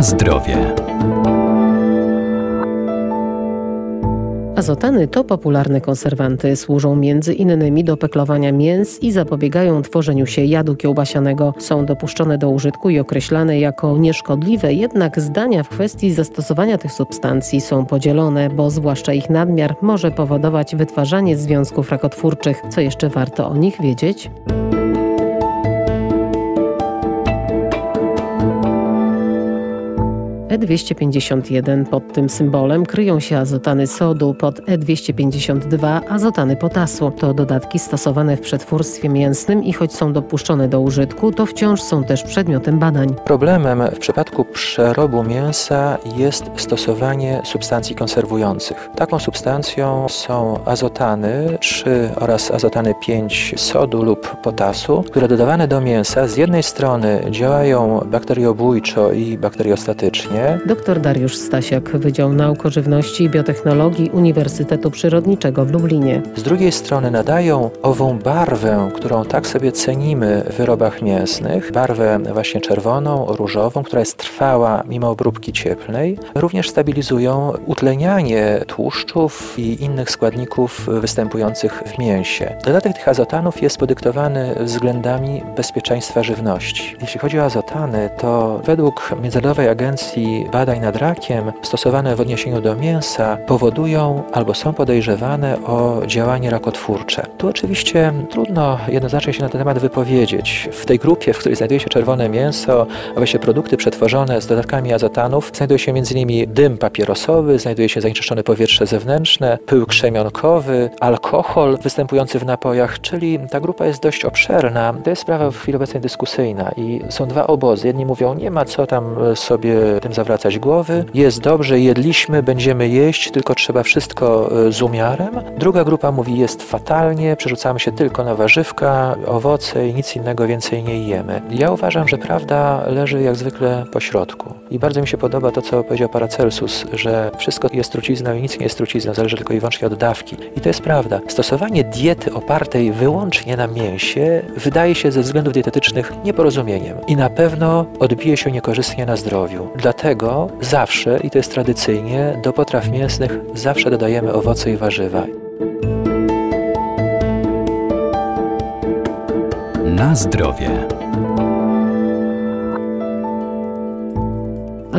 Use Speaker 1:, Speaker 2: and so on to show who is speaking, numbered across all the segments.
Speaker 1: Zdrowie.
Speaker 2: Azotany to popularne konserwanty. Służą między innymi do peklowania mięs i zapobiegają tworzeniu się jadu kiełbasianego. Są dopuszczone do użytku i określane jako nieszkodliwe, jednak zdania w kwestii zastosowania tych substancji są podzielone, bo zwłaszcza ich nadmiar może powodować wytwarzanie związków rakotwórczych. Co jeszcze warto o nich wiedzieć? E251 pod tym symbolem kryją się azotany sodu, pod E252 azotany potasu. To dodatki stosowane w przetwórstwie mięsnym i choć są dopuszczone do użytku, to wciąż są też przedmiotem badań.
Speaker 3: Problemem w przypadku przerobu mięsa jest stosowanie substancji konserwujących. Taką substancją są azotany 3 oraz azotany 5 sodu lub potasu, które dodawane do mięsa z jednej strony działają bakteriobójczo i bakteriostatycznie,
Speaker 2: Dr Dariusz Stasiak, Wydział Nauk o Żywności i Biotechnologii Uniwersytetu Przyrodniczego w Lublinie.
Speaker 3: Z drugiej strony nadają ową barwę, którą tak sobie cenimy w wyrobach mięsnych, barwę właśnie czerwoną, różową, która jest trwała mimo obróbki cieplnej, również stabilizują utlenianie tłuszczów i innych składników występujących w mięsie. Dodatek tych azotanów jest podyktowany względami bezpieczeństwa żywności. Jeśli chodzi o azotany, to według Międzynarodowej Agencji badań nad rakiem stosowane w odniesieniu do mięsa powodują albo są podejrzewane o działanie rakotwórcze. Tu oczywiście trudno jednoznacznie się na ten temat wypowiedzieć. W tej grupie, w której znajduje się czerwone mięso, a właściwie produkty przetworzone z dodatkami azotanów, znajduje się m.in. dym papierosowy, znajduje się zanieczyszczone powietrze zewnętrzne, pył krzemionkowy, alkohol występujący w napojach, czyli ta grupa jest dość obszerna. To jest sprawa w chwili obecnej dyskusyjna i są dwa obozy. Jedni mówią, nie ma co tam sobie tym zawracać głowy. Jest dobrze, jedliśmy, będziemy jeść, tylko trzeba wszystko e, z umiarem. Druga grupa mówi, jest fatalnie, przerzucamy się tylko na warzywka, owoce i nic innego więcej nie jemy. Ja uważam, że prawda leży jak zwykle po środku. I bardzo mi się podoba to, co powiedział Paracelsus, że wszystko jest trucizną i nic nie jest trucizną, zależy tylko i wyłącznie od dawki. I to jest prawda. Stosowanie diety opartej wyłącznie na mięsie wydaje się ze względów dietetycznych nieporozumieniem i na pewno odbije się niekorzystnie na zdrowiu. Dlatego Zawsze, i to jest tradycyjnie, do potraw mięsnych zawsze dodajemy owoce i warzywa.
Speaker 1: Na zdrowie.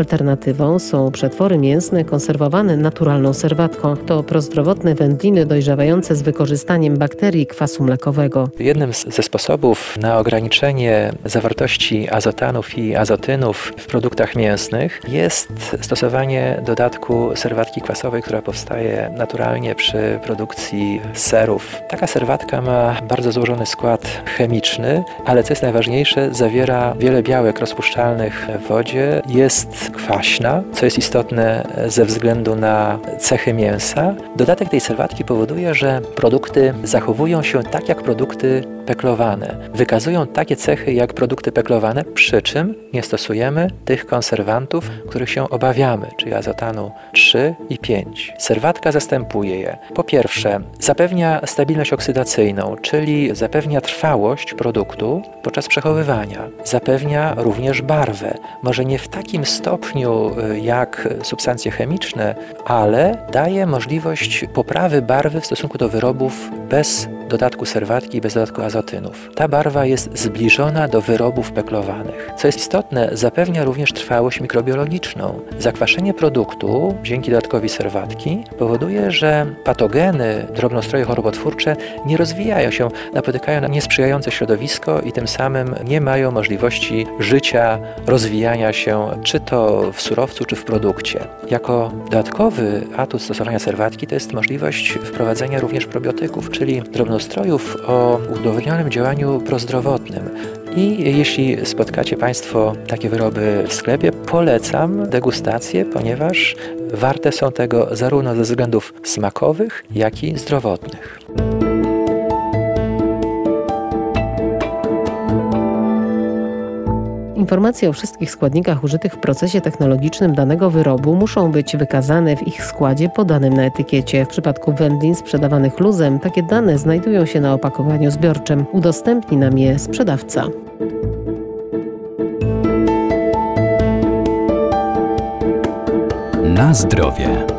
Speaker 2: Alternatywą są przetwory mięsne konserwowane naturalną serwatką. To prozdrowotne wędliny dojrzewające z wykorzystaniem bakterii kwasu mlekowego.
Speaker 3: Jednym ze sposobów na ograniczenie zawartości azotanów i azotynów w produktach mięsnych jest stosowanie dodatku serwatki kwasowej, która powstaje naturalnie przy produkcji serów. Taka serwatka ma bardzo złożony skład chemiczny, ale co jest najważniejsze, zawiera wiele białek rozpuszczalnych w wodzie, jest kwaśna, co jest istotne ze względu na cechy mięsa. Dodatek tej serwatki powoduje, że produkty zachowują się tak jak produkty peklowane. Wykazują takie cechy jak produkty peklowane, przy czym nie stosujemy tych konserwantów, których się obawiamy, czyli azotanu 3 i 5. Serwatka zastępuje je. Po pierwsze, zapewnia stabilność oksydacyjną, czyli zapewnia trwałość produktu podczas przechowywania. Zapewnia również barwę. Może nie w takim stopniu y, jak substancje chemiczne, ale daje możliwość poprawy barwy w stosunku do wyrobów bez dodatku serwatki i bez dodatku azotynów. Ta barwa jest zbliżona do wyrobów peklowanych. Co jest istotne, zapewnia również trwałość mikrobiologiczną. Zakwaszenie produktu dzięki dodatkowi serwatki powoduje, że patogeny, drobnostroje chorobotwórcze nie rozwijają się, napotykają na niesprzyjające środowisko i tym samym nie mają możliwości życia, rozwijania się, czy to w surowcu, czy w produkcie. Jako dodatkowy atut stosowania serwatki to jest możliwość wprowadzenia również probiotyków, czyli drobnostrojów o udowodnionym działaniu prozdrowotnym. I jeśli spotkacie Państwo takie wyroby w sklepie, polecam degustację, ponieważ warte są tego zarówno ze względów smakowych, jak i zdrowotnych.
Speaker 2: Informacje o wszystkich składnikach użytych w procesie technologicznym danego wyrobu muszą być wykazane w ich składzie podanym na etykiecie. W przypadku wędlin sprzedawanych luzem takie dane znajdują się na opakowaniu zbiorczym. Udostępni nam je sprzedawca.
Speaker 1: Na zdrowie.